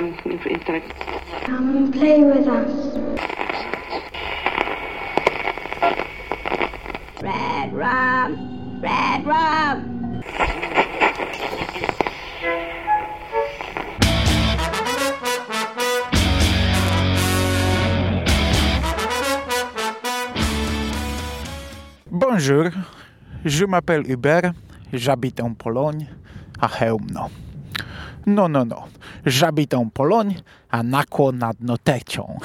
um, intellect. Come and play with us. Red rum! Red rum! Bonjour, je m'appelle Hubert, j'habite en Pologne, a Chełmno. No, no, no, j'habite en Pologne, a nakło nad notecią.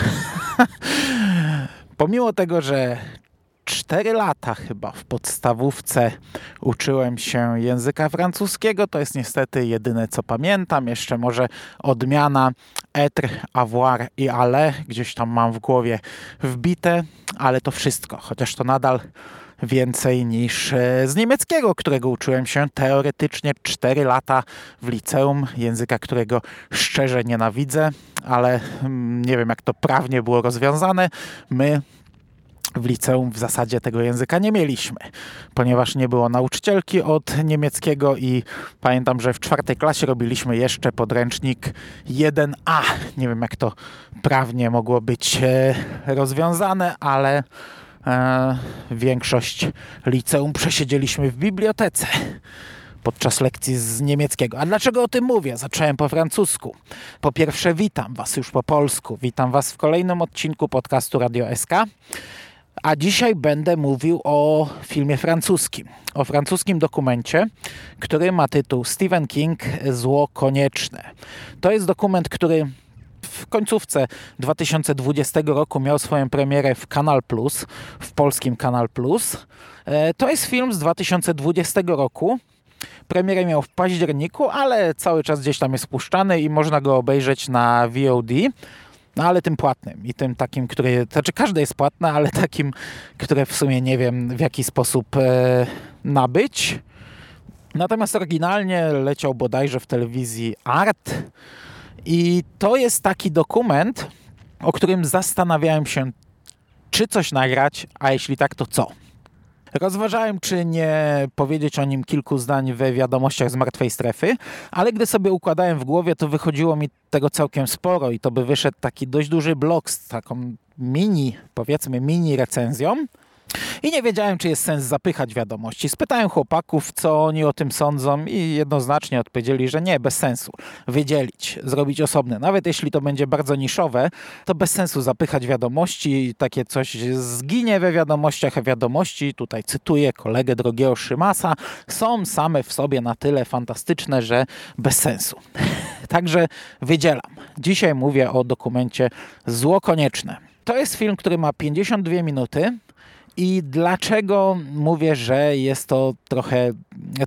Pomimo tego, że 4 lata chyba w podstawówce uczyłem się języka francuskiego. To jest niestety jedyne co pamiętam. Jeszcze może odmiana être, avoir i ale gdzieś tam mam w głowie wbite, ale to wszystko. Chociaż to nadal więcej niż e, z niemieckiego, którego uczyłem się teoretycznie 4 lata w liceum, języka, którego szczerze nienawidzę, ale mm, nie wiem jak to prawnie było rozwiązane. My w liceum w zasadzie tego języka nie mieliśmy, ponieważ nie było nauczycielki od niemieckiego i pamiętam, że w czwartej klasie robiliśmy jeszcze podręcznik 1A. Nie wiem, jak to prawnie mogło być e, rozwiązane, ale e, większość liceum przesiedzieliśmy w bibliotece podczas lekcji z niemieckiego. A dlaczego o tym mówię? Zacząłem po francusku. Po pierwsze, witam Was już po polsku. Witam Was w kolejnym odcinku podcastu Radio SK. A dzisiaj będę mówił o filmie francuskim. O francuskim dokumencie, który ma tytuł Stephen King Zło Konieczne. To jest dokument, który w końcówce 2020 roku miał swoją premierę w Kanal Plus, w polskim Kanal Plus. E, to jest film z 2020 roku. Premierę miał w październiku, ale cały czas gdzieś tam jest puszczany i można go obejrzeć na VOD. No ale tym płatnym i tym takim, który, znaczy każde jest płatne, ale takim, które w sumie nie wiem w jaki sposób e, nabyć. Natomiast oryginalnie leciał bodajże w telewizji Art i to jest taki dokument, o którym zastanawiałem się, czy coś nagrać, a jeśli tak, to co. Rozważałem, czy nie powiedzieć o nim kilku zdań we wiadomościach z martwej strefy, ale gdy sobie układałem w głowie, to wychodziło mi tego całkiem sporo i to by wyszedł taki dość duży blog z taką mini, powiedzmy mini recenzją. I nie wiedziałem, czy jest sens zapychać wiadomości. Spytałem chłopaków, co oni o tym sądzą i jednoznacznie odpowiedzieli, że nie, bez sensu. Wydzielić, zrobić osobne. Nawet jeśli to będzie bardzo niszowe, to bez sensu zapychać wiadomości. Takie coś zginie we wiadomościach, a wiadomości, tutaj cytuję kolegę drogiego Szymasa, są same w sobie na tyle fantastyczne, że bez sensu. Także wydzielam. Dzisiaj mówię o dokumencie Zło Konieczne. To jest film, który ma 52 minuty. I dlaczego mówię, że jest to trochę.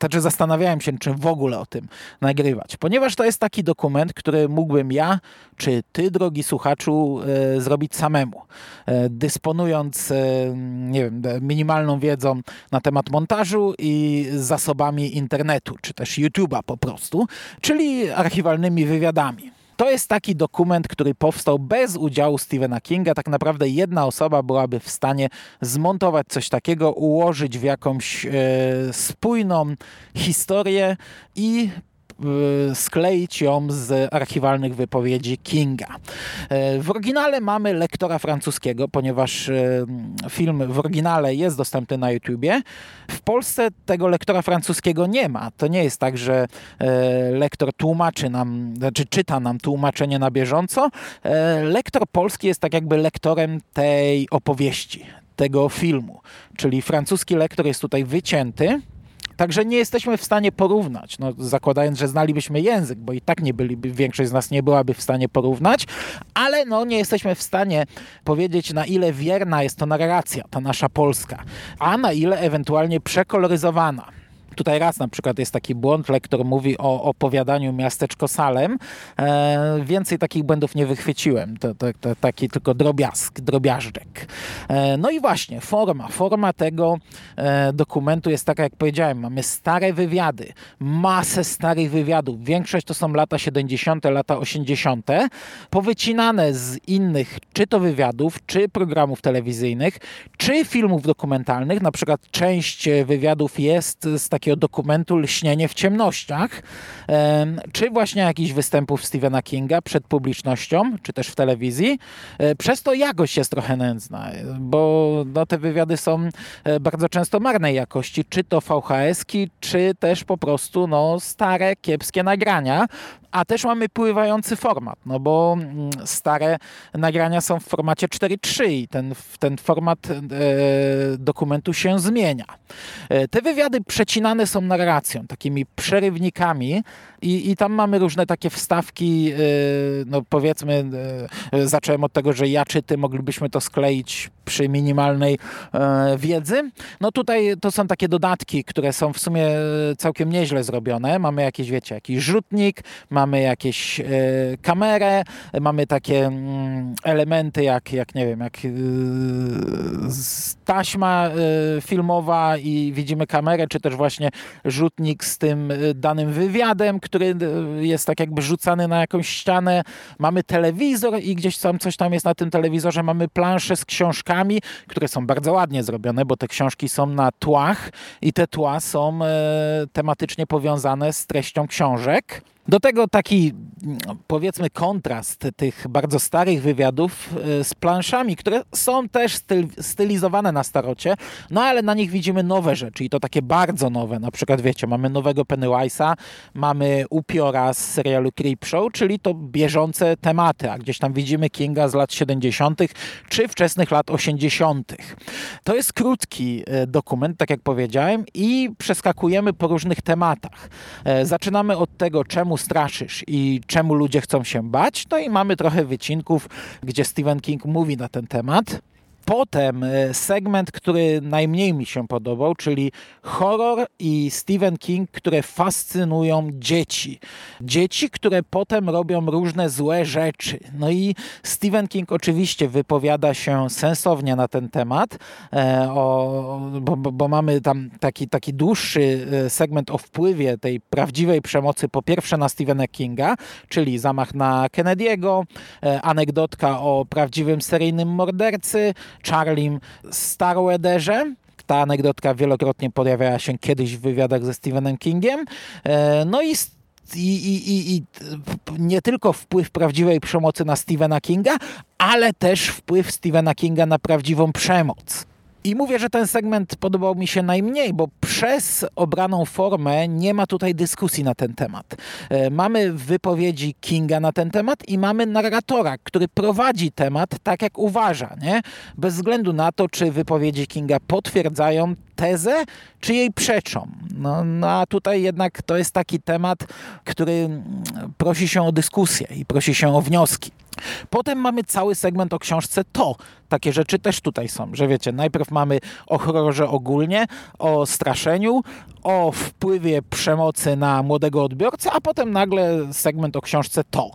Znaczy, zastanawiałem się, czy w ogóle o tym nagrywać. Ponieważ to jest taki dokument, który mógłbym ja, czy ty, drogi słuchaczu, e, zrobić samemu. E, dysponując, e, nie wiem, minimalną wiedzą na temat montażu i zasobami internetu, czy też YouTube'a po prostu, czyli archiwalnymi wywiadami. To jest taki dokument, który powstał bez udziału Stephena Kinga. Tak naprawdę jedna osoba byłaby w stanie zmontować coś takiego, ułożyć w jakąś e, spójną historię i skleić ją z archiwalnych wypowiedzi Kinga. Y, w oryginale mamy lektora francuskiego, ponieważ y, film w oryginale jest dostępny na YouTubie. W Polsce tego lektora francuskiego nie ma. To nie jest tak, że lektor tłumaczy nam, znaczy czyta nam tłumaczenie na bieżąco. Lektor polski jest tak jakby lektorem tej opowieści, tego filmu. Czyli francuski lektor jest tutaj wycięty Także nie jesteśmy w stanie porównać, no, zakładając, że znalibyśmy język, bo i tak nie byliby, większość z nas nie byłaby w stanie porównać, ale no, nie jesteśmy w stanie powiedzieć, na ile wierna jest to narracja, ta nasza polska, a na ile ewentualnie przekoloryzowana. Tutaj raz na przykład jest taki błąd, lektor mówi o opowiadaniu miasteczko Salem. E, więcej takich błędów nie wychwyciłem. To, to, to taki tylko drobiazg, drobiażdżek. E, no i właśnie, forma. Forma tego e, dokumentu jest taka, jak powiedziałem. Mamy stare wywiady, masę starych wywiadów. Większość to są lata 70., lata 80., powycinane z innych, czy to wywiadów, czy programów telewizyjnych, czy filmów dokumentalnych. Na przykład część wywiadów jest z takiego takiego dokumentu Lśnienie w ciemnościach, czy właśnie jakichś występów Stephena Kinga przed publicznością, czy też w telewizji. E, przez to jakość jest trochę nędzna, bo no, te wywiady są e, bardzo często marnej jakości, czy to VHS-ki, czy też po prostu no, stare, kiepskie nagrania, a też mamy pływający format, no bo mm, stare nagrania są w formacie 4.3 i ten, ten format e, dokumentu się zmienia. E, te wywiady przecinane są narracją, takimi przerywnikami i, i tam mamy różne takie wstawki, e, no powiedzmy, e, zacząłem od tego, że ja czy ty moglibyśmy to skleić przy minimalnej e, wiedzy. No tutaj to są takie dodatki, które są w sumie całkiem nieźle zrobione. Mamy jakieś, wiecie, jakiś rzutnik, mamy jakieś e, kamerę, mamy takie mm, elementy jak, jak nie wiem, jak e, taśma e, filmowa i widzimy kamerę, czy też właśnie rzutnik z tym danym wywiadem, który jest tak jakby rzucany na jakąś ścianę. Mamy telewizor i gdzieś tam coś tam jest na tym telewizorze. Mamy plansze z książkami, które są bardzo ładnie zrobione, bo te książki są na tłach i te tła są tematycznie powiązane z treścią książek. Do tego taki, powiedzmy, kontrast tych bardzo starych wywiadów e, z planszami, które są też styl, stylizowane na starocie, no ale na nich widzimy nowe rzeczy i to takie bardzo nowe. Na przykład, wiecie, mamy nowego Pennywise'a, mamy upiora z serialu Creepshow, czyli to bieżące tematy, a gdzieś tam widzimy Kinga z lat 70. czy wczesnych lat 80. To jest krótki e, dokument, tak jak powiedziałem, i przeskakujemy po różnych tematach. E, zaczynamy od tego, czemu straszysz i czemu ludzie chcą się bać. No i mamy trochę wycinków, gdzie Stephen King mówi na ten temat. Potem e, segment, który najmniej mi się podobał, czyli horror i Stephen King, które fascynują dzieci. Dzieci, które potem robią różne złe rzeczy. No i Stephen King oczywiście wypowiada się sensownie na ten temat, e, o, bo, bo, mamy tam taki, taki dłuższy e, segment o wpływie tej prawdziwej przemocy po pierwsze na Stephena Kinga, czyli zamach na Kennedy'ego, anegdotka o prawdziwym seryjnym mordercy, Charlie Starweatherze. Ta anegdotka wielokrotnie pojawiała się kiedyś w wywiadach ze Stephenem Kingiem. E, no i i, i, i, nie tylko wpływ prawdziwej przemocy na Stephena Kinga, ale też wpływ Stephena Kinga na prawdziwą przemoc. I mówię, że ten segment podobał mi się najmniej, bo przez obraną formę nie ma tutaj dyskusji na ten temat. E, mamy wypowiedzi Kinga na ten temat i mamy narratora, który prowadzi temat tak, jak uważa, nie? bez względu na to, czy wypowiedzi Kinga potwierdzają tezę, czy jej przeczą. No, no a tutaj jednak to jest taki temat, który prosi się o dyskusję i prosi się o wnioski. Potem mamy cały segment o książce To. Takie rzeczy też tutaj są, że wiecie, najpierw mamy o horrorze ogólnie, o straszeniu, o wpływie przemocy na młodego odbiorcę, a potem nagle segment o książce To.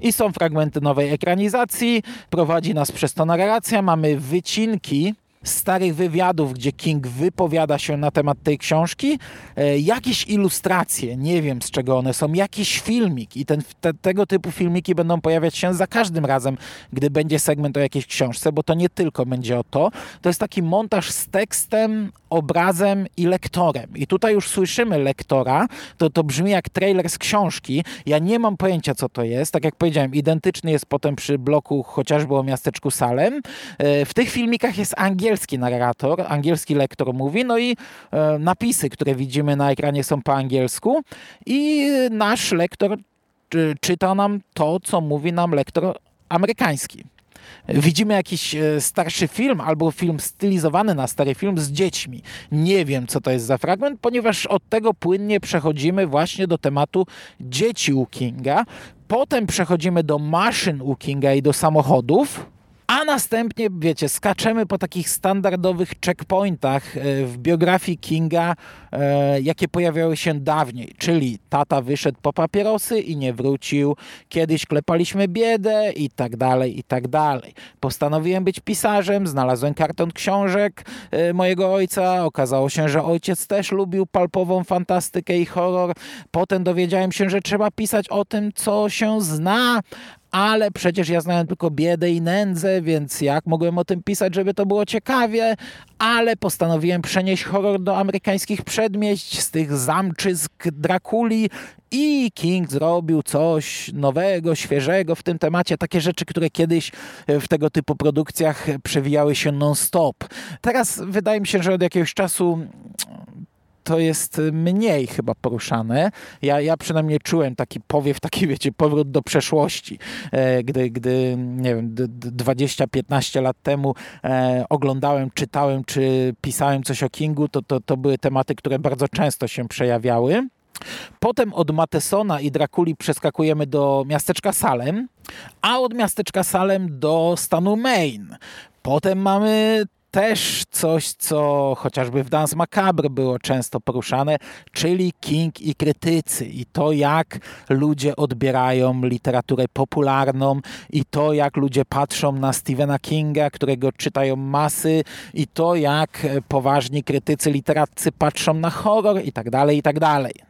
I są fragmenty nowej ekranizacji, prowadzi nas przez to narracja, mamy wycinki starych wywiadów, gdzie King wypowiada się na temat tej książki, e, jakieś ilustracje, nie wiem z czego one są, jakiś filmik. I ten, te, tego typu filmiki będą pojawiać się za każdym razem, gdy będzie segment o jakiejś książce, bo to nie tylko będzie o to, to jest taki montaż z tekstem, obrazem i lektorem. I tutaj już słyszymy lektora, to, to brzmi jak trailer z książki. Ja nie mam pojęcia, co to jest. Tak jak powiedziałem, identyczny jest potem przy bloku chociażby o miasteczku Salem. E, w tych filmikach jest angielski narrator, angielski lektor mówi, no i e, napisy, które widzimy na ekranie są po angielsku i nasz lektor czyta nam to, co mówi nam lektor amerykański widzimy jakiś e, starszy film albo film stylizowany na stary film z dziećmi. Nie wiem, co to jest za fragment, ponieważ od tego płynnie przechodzimy właśnie do tematu dzieci u Kinga. Potem przechodzimy do maszyn u Kinga i do samochodów a następnie, wiecie, skaczemy po takich standardowych checkpointach e, w biografii Kinga, e, jakie pojawiały się dawniej, czyli tata wyszedł po papierosy i nie wrócił, kiedyś klepaliśmy biedę i tak dalej, i tak dalej. Postanowiłem być pisarzem, znalazłem karton książek e, mojego ojca, okazało się, że ojciec też lubił palpową fantastykę i horror. Potem dowiedziałem się, że trzeba pisać o tym, co się zna, ale przecież ja znałem tylko biedę i nędzę, więc jak mogłem o tym pisać, żeby to było ciekawie, ale postanowiłem przenieść horror do amerykańskich przedmieść, z tych zamczysk Drakuli i King zrobił coś nowego, świeżego w tym temacie, takie rzeczy, które kiedyś w tego typu produkcjach przewijały się non-stop. Teraz wydaje mi się, że od jakiegoś czasu to jest mniej chyba poruszane. Ja, ja przynajmniej czułem taki powiew, taki wiecie, powrót do przeszłości, e, gdy, gdy nie wiem, 20-15 lat temu e, oglądałem, czytałem czy pisałem coś o Kingu, to, to, to były tematy, które bardzo często się przejawiały. Potem od Matesona i Drakuli przeskakujemy do miasteczka Salem, a od miasteczka Salem do stanu Maine. Potem mamy też coś, co chociażby w Dance Macabre było często poruszane, czyli King i krytycy i to, jak ludzie odbierają literaturę popularną i to, jak ludzie patrzą na Stephena Kinga, którego czytają masy i to, jak poważni krytycy literaccy patrzą na horror i tak dalej, i tak dalej.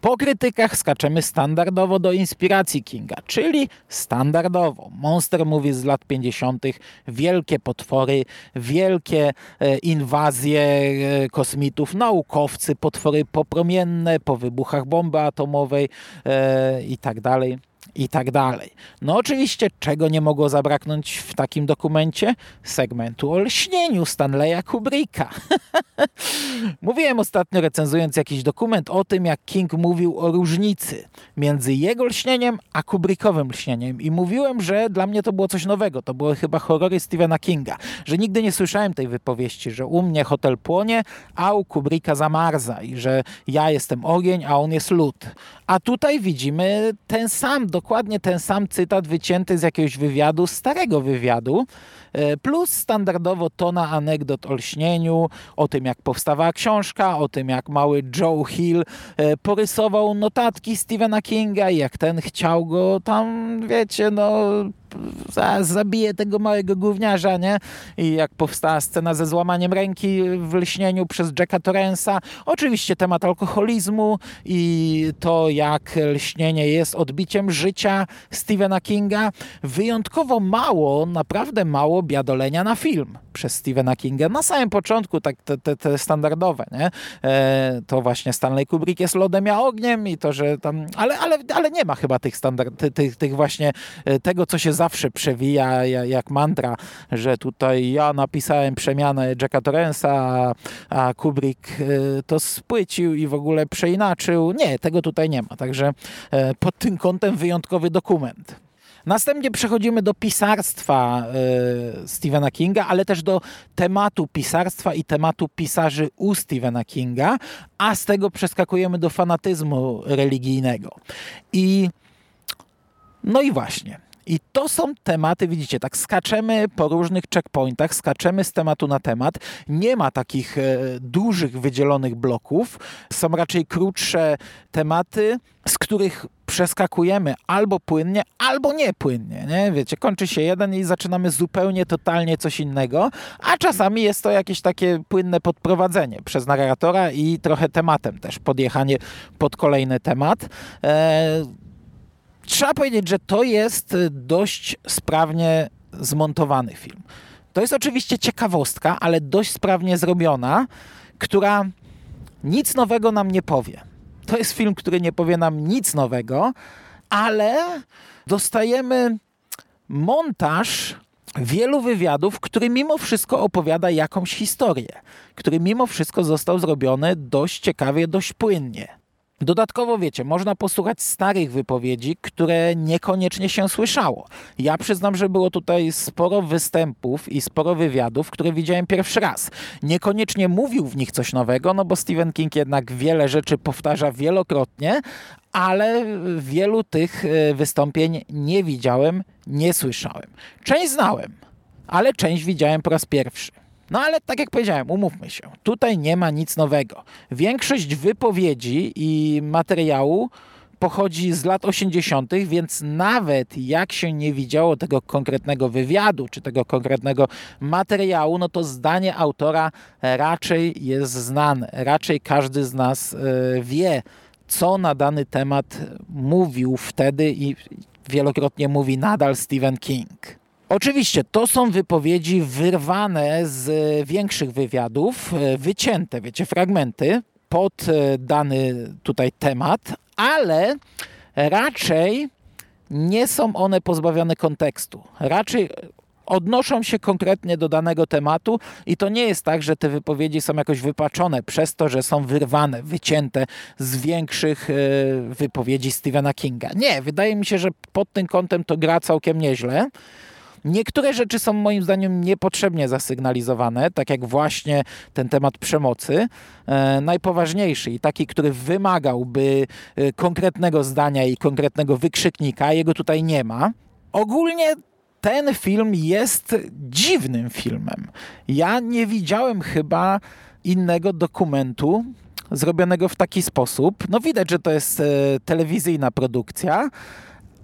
Po krytykach skaczemy standardowo do inspiracji Kinga, czyli standardowo. Monster Movie z lat 50., wielkie potwory, wielkie e, inwazje e, kosmitów, naukowcy, potwory popromienne po wybuchach bomby atomowej e, i tak i tak dalej. No oczywiście, czego nie mogło zabraknąć w takim dokumencie? Segmentu o lśnieniu Stanleya Kubricka. Mówiłem ostatnio, recenzując jakiś dokument, o tym, jak King mówił o różnicy między jego lśnieniem a Kubrickowym lśnieniem. I mówiłem, że dla mnie to było coś nowego. To były chyba horrory Stephena Kinga. Że nigdy nie słyszałem tej wypowieści, że u mnie hotel płonie, a u Kubricka zamarza. I że ja jestem ogień, a on jest lód. A tutaj widzimy ten sam dokładnie ten sam cytat wycięty z jakiegoś wywiadu, starego wywiadu, e, plus standardowo tona anegdot o lśnieniu, o tym jak powstawała książka, o tym jak mały Joe Hill e, porysował notatki Stephena Kinga i jak ten chciał go tam, wiecie, no zabije tego małego gówniarza, nie? I jak powstała scena ze złamaniem ręki w lśnieniu przez Jacka Torrensa. Oczywiście temat alkoholizmu i to, jak lśnienie jest odbiciem życia Stephena Kinga. Wyjątkowo mało, naprawdę mało biadolenia na film przez Stephena Kinga. Na samym początku, tak te, te, te standardowe, nie? E, to właśnie Stanley Kubrick jest lodem, ja ogniem i to, że tam... Ale, ale, ale nie ma chyba tych standard, tych, tych właśnie e, tego, co się zawsze przewija jak mantra, że tutaj ja napisałem przemianę Jacka Torrensa, a, Kubrick e, to spłycił i w ogóle przeinaczył. Nie, tego tutaj nie ma. Także e, pod tym kątem wyjątkowy dokument. Następnie przechodzimy do pisarstwa y, Stephena Kinga, ale też do tematu pisarstwa i tematu pisarzy u Stephena Kinga, a z tego przeskakujemy do fanatyzmu religijnego. I no i właśnie. I to są tematy, widzicie, tak skaczemy po różnych checkpointach, skaczemy z tematu na temat. Nie ma takich e, dużych, wydzielonych bloków. Są raczej krótsze tematy, z których przeskakujemy albo płynnie, albo nie płynnie. Nie? Wiecie, kończy się jeden i zaczynamy zupełnie, totalnie coś innego, a czasami jest to jakieś takie płynne podprowadzenie przez narratora i trochę tematem też, podjechanie pod kolejny temat. E, trzeba powiedzieć, że to jest dość sprawnie zmontowany film. To jest oczywiście ciekawostka, ale dość sprawnie zrobiona, która nic nowego nam nie powie. To jest film, który nie powie nam nic nowego, ale dostajemy montaż wielu wywiadów, który mimo wszystko opowiada jakąś historię, który mimo wszystko został zrobiony dość ciekawie, dość płynnie. Dodatkowo wiecie, można posłuchać starych wypowiedzi, które niekoniecznie się słyszało. Ja przyznam, że było tutaj sporo występów i sporo wywiadów, które widziałem pierwszy raz. Niekoniecznie mówił w nich coś nowego, no bo Stephen King jednak wiele rzeczy powtarza wielokrotnie, ale wielu tych e, wystąpień nie widziałem, nie słyszałem. Część znałem, ale część widziałem po raz pierwszy. No ale tak jak powiedziałem, umówmy się, tutaj nie ma nic nowego. Większość wypowiedzi i materiału pochodzi z lat 80., więc nawet jak się nie widziało tego konkretnego wywiadu czy tego konkretnego materiału, no to zdanie autora raczej jest znane. Raczej każdy z nas e, wie, co na dany temat mówił wtedy i wielokrotnie mówi nadal Stephen King. Oczywiście to są wypowiedzi wyrwane z większych wywiadów, e, wycięte, wiecie, fragmenty pod e, dany tutaj temat, ale raczej nie są one pozbawione kontekstu. Raczej odnoszą się konkretnie do danego tematu i to nie jest tak, że te wypowiedzi są jakoś wypaczone przez to, że są wyrwane, wycięte z większych e, wypowiedzi Stephena Kinga. Nie, wydaje mi się, że pod tym kątem to gra całkiem nieźle. Niektóre rzeczy są moim zdaniem niepotrzebnie zasygnalizowane, tak jak właśnie ten temat przemocy. E, najpoważniejszy i taki, który wymagałby e, konkretnego zdania i konkretnego wykrzyknika, jego tutaj nie ma. Ogólnie ten film jest dziwnym filmem. Ja nie widziałem chyba innego dokumentu zrobionego w taki sposób. No widać, że to jest e, telewizyjna produkcja,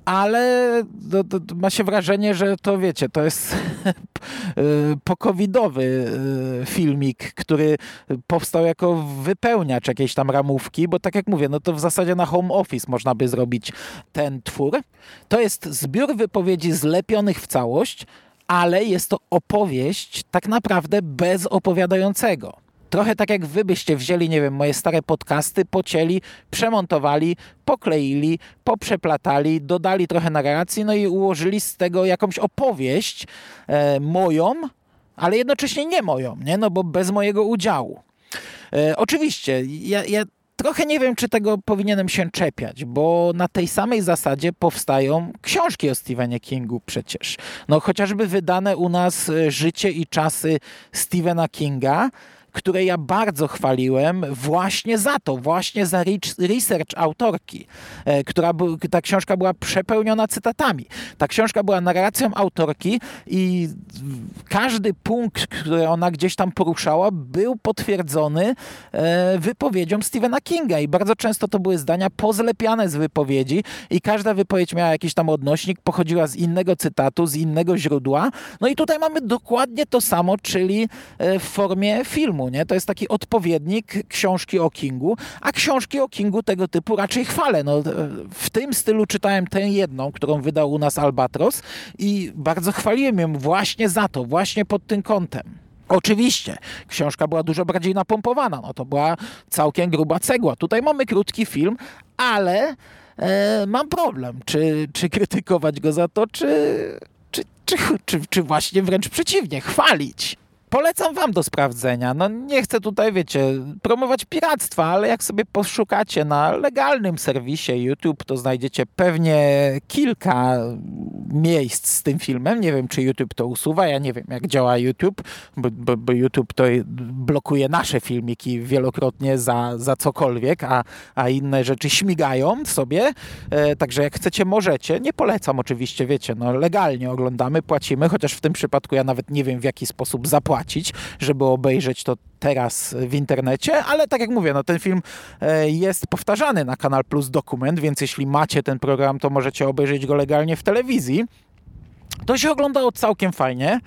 ale to, to ma się wrażenie, że to wiecie, to jest y, pokowidowy y, filmik, który powstał jako wypełniacz jakiejś tam ramówki, bo tak jak mówię, no to w zasadzie na home office można by zrobić ten twór. To jest zbiór wypowiedzi zlepionych w całość, ale jest to opowieść tak naprawdę bez opowiadającego. Trochę tak jak wy byście wzięli, nie wiem, moje stare podcasty, pocięli, przemontowali, pokleili, poprzeplatali, dodali trochę narracji, no i ułożyli z tego jakąś opowieść e, moją, ale jednocześnie nie moją, nie? No bo bez mojego udziału. E, oczywiście, ja, ja trochę nie wiem, czy tego powinienem się czepiać, bo na tej samej zasadzie powstają książki o Stephenie Kingu przecież. No chociażby wydane u nas e, Życie i czasy Stephena Kinga, które ja bardzo chwaliłem właśnie za to, właśnie za research autorki, e, która ta książka była przepełniona cytatami. Ta książka była narracją autorki i każdy punkt, który ona gdzieś tam poruszała, był potwierdzony e, wypowiedzią Stephena Kinga i bardzo często to były zdania pozlepiane z wypowiedzi i każda wypowiedź miała jakiś tam odnośnik, pochodziła z innego cytatu, z innego źródła. No i tutaj mamy dokładnie to samo, czyli e, w formie filmu nie? To jest taki odpowiednik książki o Kingu, a książki o Kingu tego typu raczej chwalę. No, w tym stylu czytałem tę jedną, którą wydał u nas Albatros i bardzo chwaliłem ją właśnie za to, właśnie pod tym kątem. Oczywiście, książka była dużo bardziej napompowana, no to była całkiem gruba cegła. Tutaj mamy krótki film, ale e, mam problem, czy, czy krytykować go za to, czy, czy, czy, czy, czy właśnie wręcz przeciwnie, chwalić polecam wam do sprawdzenia. No nie chcę tutaj, wiecie, promować piractwa, ale jak sobie poszukacie na legalnym serwisie YouTube, to znajdziecie pewnie kilka miejsc z tym filmem. Nie wiem, czy YouTube to usuwa, ja nie wiem, jak działa YouTube, bo, bo, bo YouTube to blokuje nasze filmiki wielokrotnie za, za cokolwiek, a, a inne rzeczy śmigają sobie. E, także jak chcecie, możecie. Nie polecam oczywiście, wiecie, no legalnie oglądamy, płacimy, chociaż w tym przypadku ja nawet nie wiem, w jaki sposób zapłacić zapłacić, żeby obejrzeć to teraz w internecie, ale tak jak mówię, no ten film e, jest powtarzany na Kanal Plus Dokument, więc jeśli macie ten program, to możecie obejrzeć go legalnie w telewizji. To się oglądało całkiem fajnie.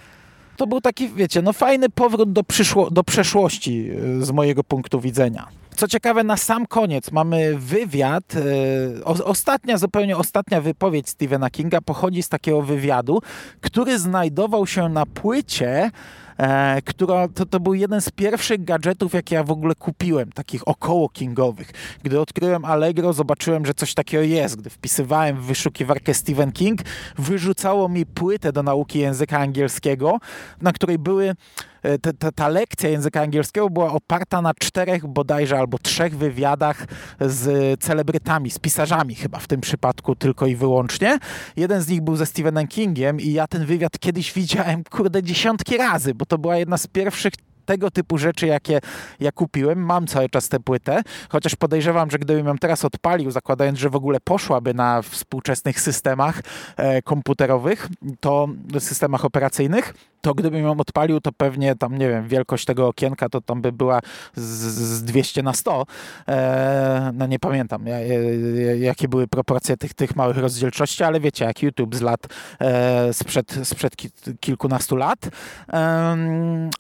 To był taki, wiecie, no fajny powrót do, przyszło, do przeszłości e, z mojego punktu widzenia. Co ciekawe, na sam koniec mamy wywiad. E, ostatnia, zupełnie ostatnia wypowiedź Stephena Kinga pochodzi z takiego wywiadu, który znajdował się na płycie e, która to, to był jeden z pierwszych gadżetów, jakie ja w ogóle kupiłem, takich około kingowych. Gdy odkryłem Allegro, zobaczyłem, że coś takiego jest. Gdy wpisywałem w wyszukiwarkę Stephen King, wyrzucało mi płytę do nauki języka angielskiego, na której były ta, ta, ta, lekcja języka angielskiego była oparta na czterech bodajże albo trzech wywiadach z celebrytami, z pisarzami chyba w tym przypadku tylko i wyłącznie. Jeden z nich był ze Stephenem Kingiem i ja ten wywiad kiedyś widziałem, kurde, dziesiątki razy, bo to była jedna z pierwszych tego typu rzeczy, jakie ja kupiłem. Mam cały czas tę płytę, chociaż podejrzewam, że gdybym ją teraz odpalił, zakładając, że w ogóle poszłaby na współczesnych systemach e, komputerowych, to systemach operacyjnych, to gdybym ją odpalił, to pewnie tam, nie wiem, wielkość tego okienka to tam by była z, z 200 na 100. E, no nie pamiętam, jakie były proporcje tych, tych małych rozdzielczości, ale wiecie, jak YouTube z lat, e, sprzed, sprzed kilkunastu lat. E,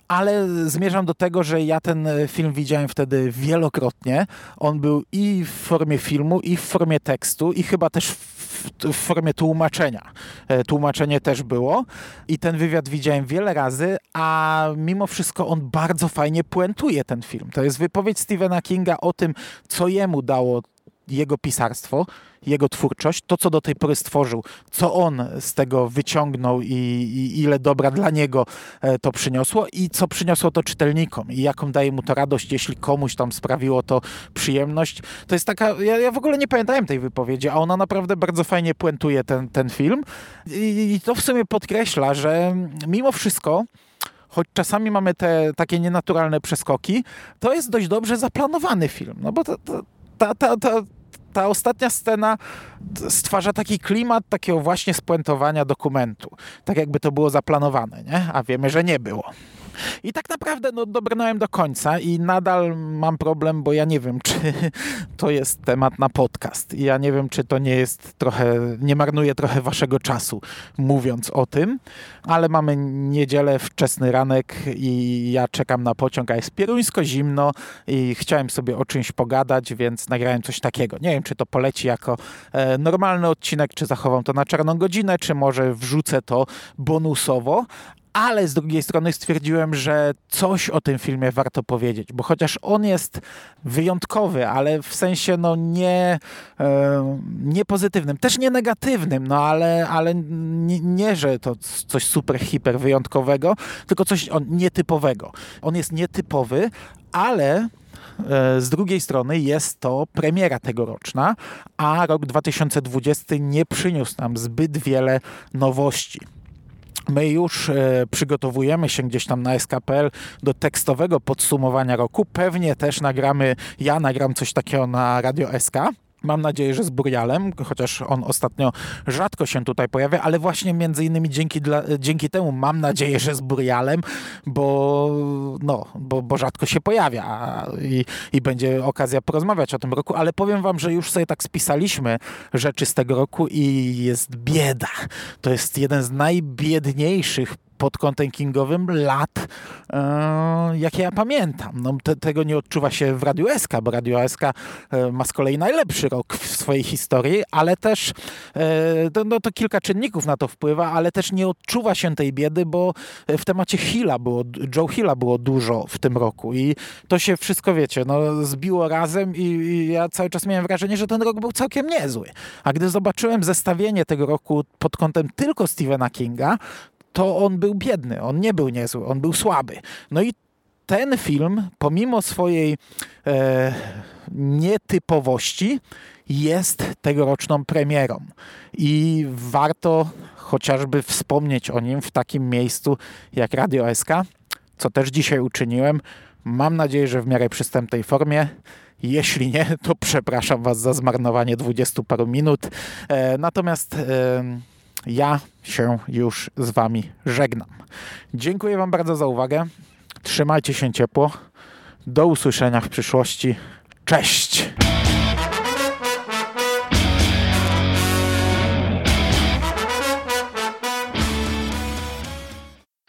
ale zmierzam do tego, że ja ten film widziałem wtedy wielokrotnie. On był i w formie filmu, i w formie tekstu, i chyba też w w, formie tłumaczenia. E, tłumaczenie też było i ten wywiad widziałem wiele razy, a mimo wszystko on bardzo fajnie puentuje ten film. To jest wypowiedź Stephena Kinga o tym, co jemu dało jego pisarstwo, jego twórczość, to co do tej pory stworzył, co on z tego wyciągnął i, i, ile dobra dla niego e, to przyniosło i co przyniosło to czytelnikom i jaką daje mu to radość, jeśli komuś tam sprawiło to przyjemność. To jest taka, ja, ja w ogóle nie pamiętałem tej wypowiedzi, a ona naprawdę bardzo fajnie puentuje ten, ten film I, i to w sumie podkreśla, że mimo wszystko choć czasami mamy te takie nienaturalne przeskoki, to jest dość dobrze zaplanowany film. No bo to, to, ta, ta, ta, ta ostatnia scena stwarza taki klimat takiego właśnie spuentowania dokumentu. Tak jakby to było zaplanowane, nie? A wiemy, że nie było. I tak naprawdę no, dobrnąłem do końca i nadal mam problem, bo ja nie wiem, czy to jest temat na podcast. I ja nie wiem, czy to nie jest trochę, nie marnuje trochę waszego czasu mówiąc o tym, ale mamy niedzielę, wczesny ranek i ja czekam na pociąg, a jest pieruńsko zimno i chciałem sobie o czymś pogadać, więc nagrałem coś takiego. Nie wiem, czy to poleci jako e, normalny odcinek, czy zachowam to na czarną godzinę, czy może wrzucę to bonusowo, ale z drugiej strony stwierdziłem, że coś o tym filmie warto powiedzieć, bo chociaż on jest wyjątkowy, ale w sensie no nie, e, nie pozytywnym, też nie negatywnym, no ale, ale nie, nie, że to coś super, hiper wyjątkowego, tylko coś on, nietypowego. On jest nietypowy, ale e, z drugiej strony jest to premiera tegoroczna, a rok 2020 nie przyniósł nam zbyt wiele nowości. My już e, przygotowujemy się gdzieś tam na SKPL do tekstowego podsumowania roku. Pewnie też nagramy, ja nagram coś takiego na Radio SK. Mam nadzieję, że z Burialem, chociaż on ostatnio rzadko się tutaj pojawia, ale właśnie między innymi dzięki, dla, dzięki temu mam nadzieję, że z Burialem, bo, no, bo, bo rzadko się pojawia i, i będzie okazja porozmawiać o tym roku, ale powiem wam, że już sobie tak spisaliśmy rzeczy z tego roku i jest bieda. To jest jeden z najbiedniejszych pod kątem kingowym lat, e, jakie ja pamiętam. No, te, tego nie odczuwa się w Radiu SK, bo Radio SK e, ma z kolei najlepszy rok w swojej historii, ale też e, to, no, to kilka czynników na to wpływa, ale też nie odczuwa się tej biedy, bo w temacie Hilla było, Joe Hilla było dużo w tym roku i to się wszystko, wiecie, no, zbiło razem i, i ja cały czas miałem wrażenie, że ten rok był całkiem niezły. A gdy zobaczyłem zestawienie tego roku pod kątem tylko Stephena Kinga, to on był biedny, on nie był niezły, on był słaby. No i ten film, pomimo swojej e, nietypowości, jest tegoroczną premierą. I warto chociażby wspomnieć o nim w takim miejscu jak Radio SK, co też dzisiaj uczyniłem. Mam nadzieję, że w miarę przystępnej formie. Jeśli nie, to przepraszam Was za zmarnowanie dwudziestu paru minut. E, natomiast e, ja się już z Wami żegnam. Dziękuję Wam bardzo za uwagę. Trzymajcie się ciepło. Do usłyszenia w przyszłości. Cześć!